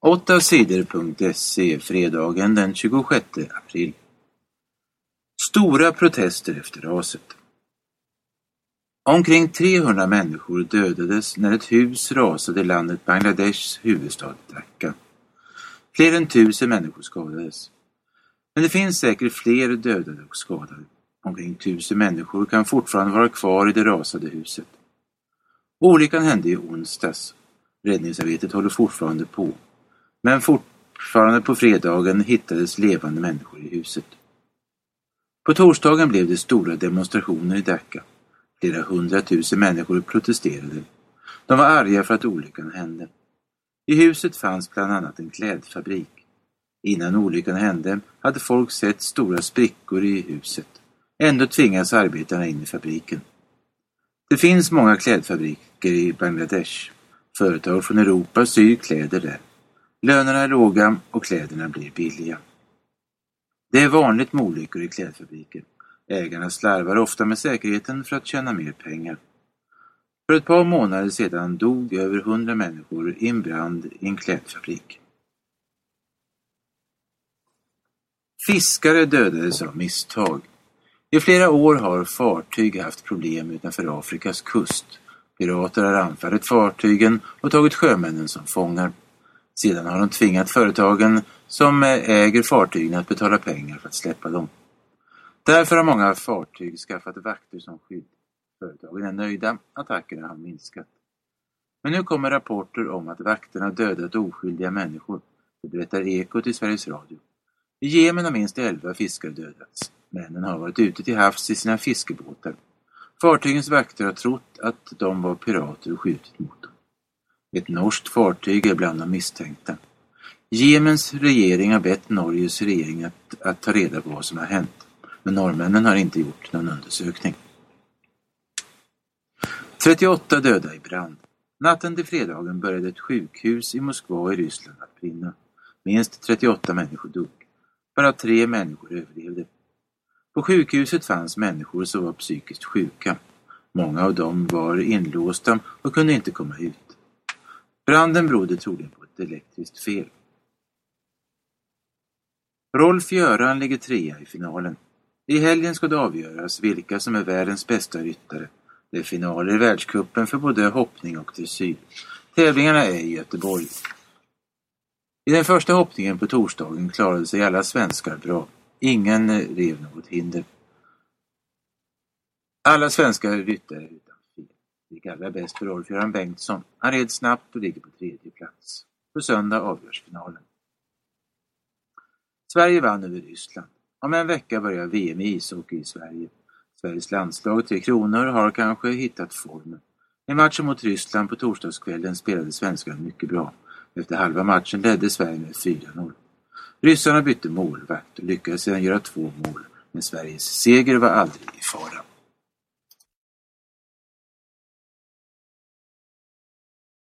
8 sidor.se fredagen den 26 april. Stora protester efter raset. Omkring 300 människor dödades när ett hus rasade i landet Bangladeshs huvudstad Dhaka. Fler än tusen människor skadades. Men det finns säkert fler dödade och skadade. Omkring tusen människor kan fortfarande vara kvar i det rasade huset. Olyckan hände i onsdags. Räddningsarbetet håller fortfarande på. Men fortfarande på fredagen hittades levande människor i huset. På torsdagen blev det stora demonstrationer i Dhaka. Flera hundratusen människor protesterade. De var arga för att olyckan hände. I huset fanns bland annat en klädfabrik. Innan olyckan hände hade folk sett stora sprickor i huset. Ändå tvingas arbetarna in i fabriken. Det finns många klädfabriker i Bangladesh. Företag från Europa syr kläder där. Lönerna är låga och kläderna blir billiga. Det är vanligt med olyckor i klädfabriker. Ägarna slarvar ofta med säkerheten för att tjäna mer pengar. För ett par månader sedan dog över hundra människor i en brand i en klädfabrik. Fiskare dödades av misstag. I flera år har fartyg haft problem utanför Afrikas kust. Pirater har anfallit fartygen och tagit sjömännen som fångar. Sedan har de tvingat företagen som eh, äger fartygen att betala pengar för att släppa dem. Därför har många fartyg skaffat vakter som skydd. Företagen är nöjda, attackerna har minskat. Men nu kommer rapporter om att vakterna dödat oskyldiga människor. Det berättar Ekot i Sveriges Radio. I Jemen har minst elva fiskare dödats. Männen har varit ute till havs i sina fiskebåtar. Fartygens vakter har trott att de var pirater och skjutit mot dem. Ett norskt fartyg är bland de misstänkta. Jemens regering har bett Norges regering att, att ta reda på vad som har hänt. Men norrmännen har inte gjort någon undersökning. 38 döda i brand. Natten till fredagen började ett sjukhus i Moskva i Ryssland att brinna. Minst 38 människor dog. Bara tre människor överlevde. På sjukhuset fanns människor som var psykiskt sjuka. Många av dem var inlåsta och kunde inte komma ut. Branden berodde troligen på ett elektriskt fel. Rolf-Göran ligger trea i finalen. I helgen ska det avgöras vilka som är världens bästa ryttare. Det är finaler i världskuppen för både hoppning och dressyr. Tävlingarna är i Göteborg. I den första hoppningen på torsdagen klarade sig alla svenskar bra. Ingen rev något hinder. Alla svenska ryttare är utan fel. Det gick allra bäst för Rolf-Göran Bengtsson. Han red snabbt och ligger på tredje plats. På söndag avgörs finalen. Sverige vann över Ryssland. Om en vecka börjar VM i ishockey i Sverige. Sveriges landslag Tre Kronor har kanske hittat formen. I matchen mot Ryssland på torsdagskvällen spelade svenskarna mycket bra. Efter halva matchen ledde Sverige med 4-0. Ryssarna bytte målvakt och lyckades sedan göra två mål, men Sveriges seger var aldrig i.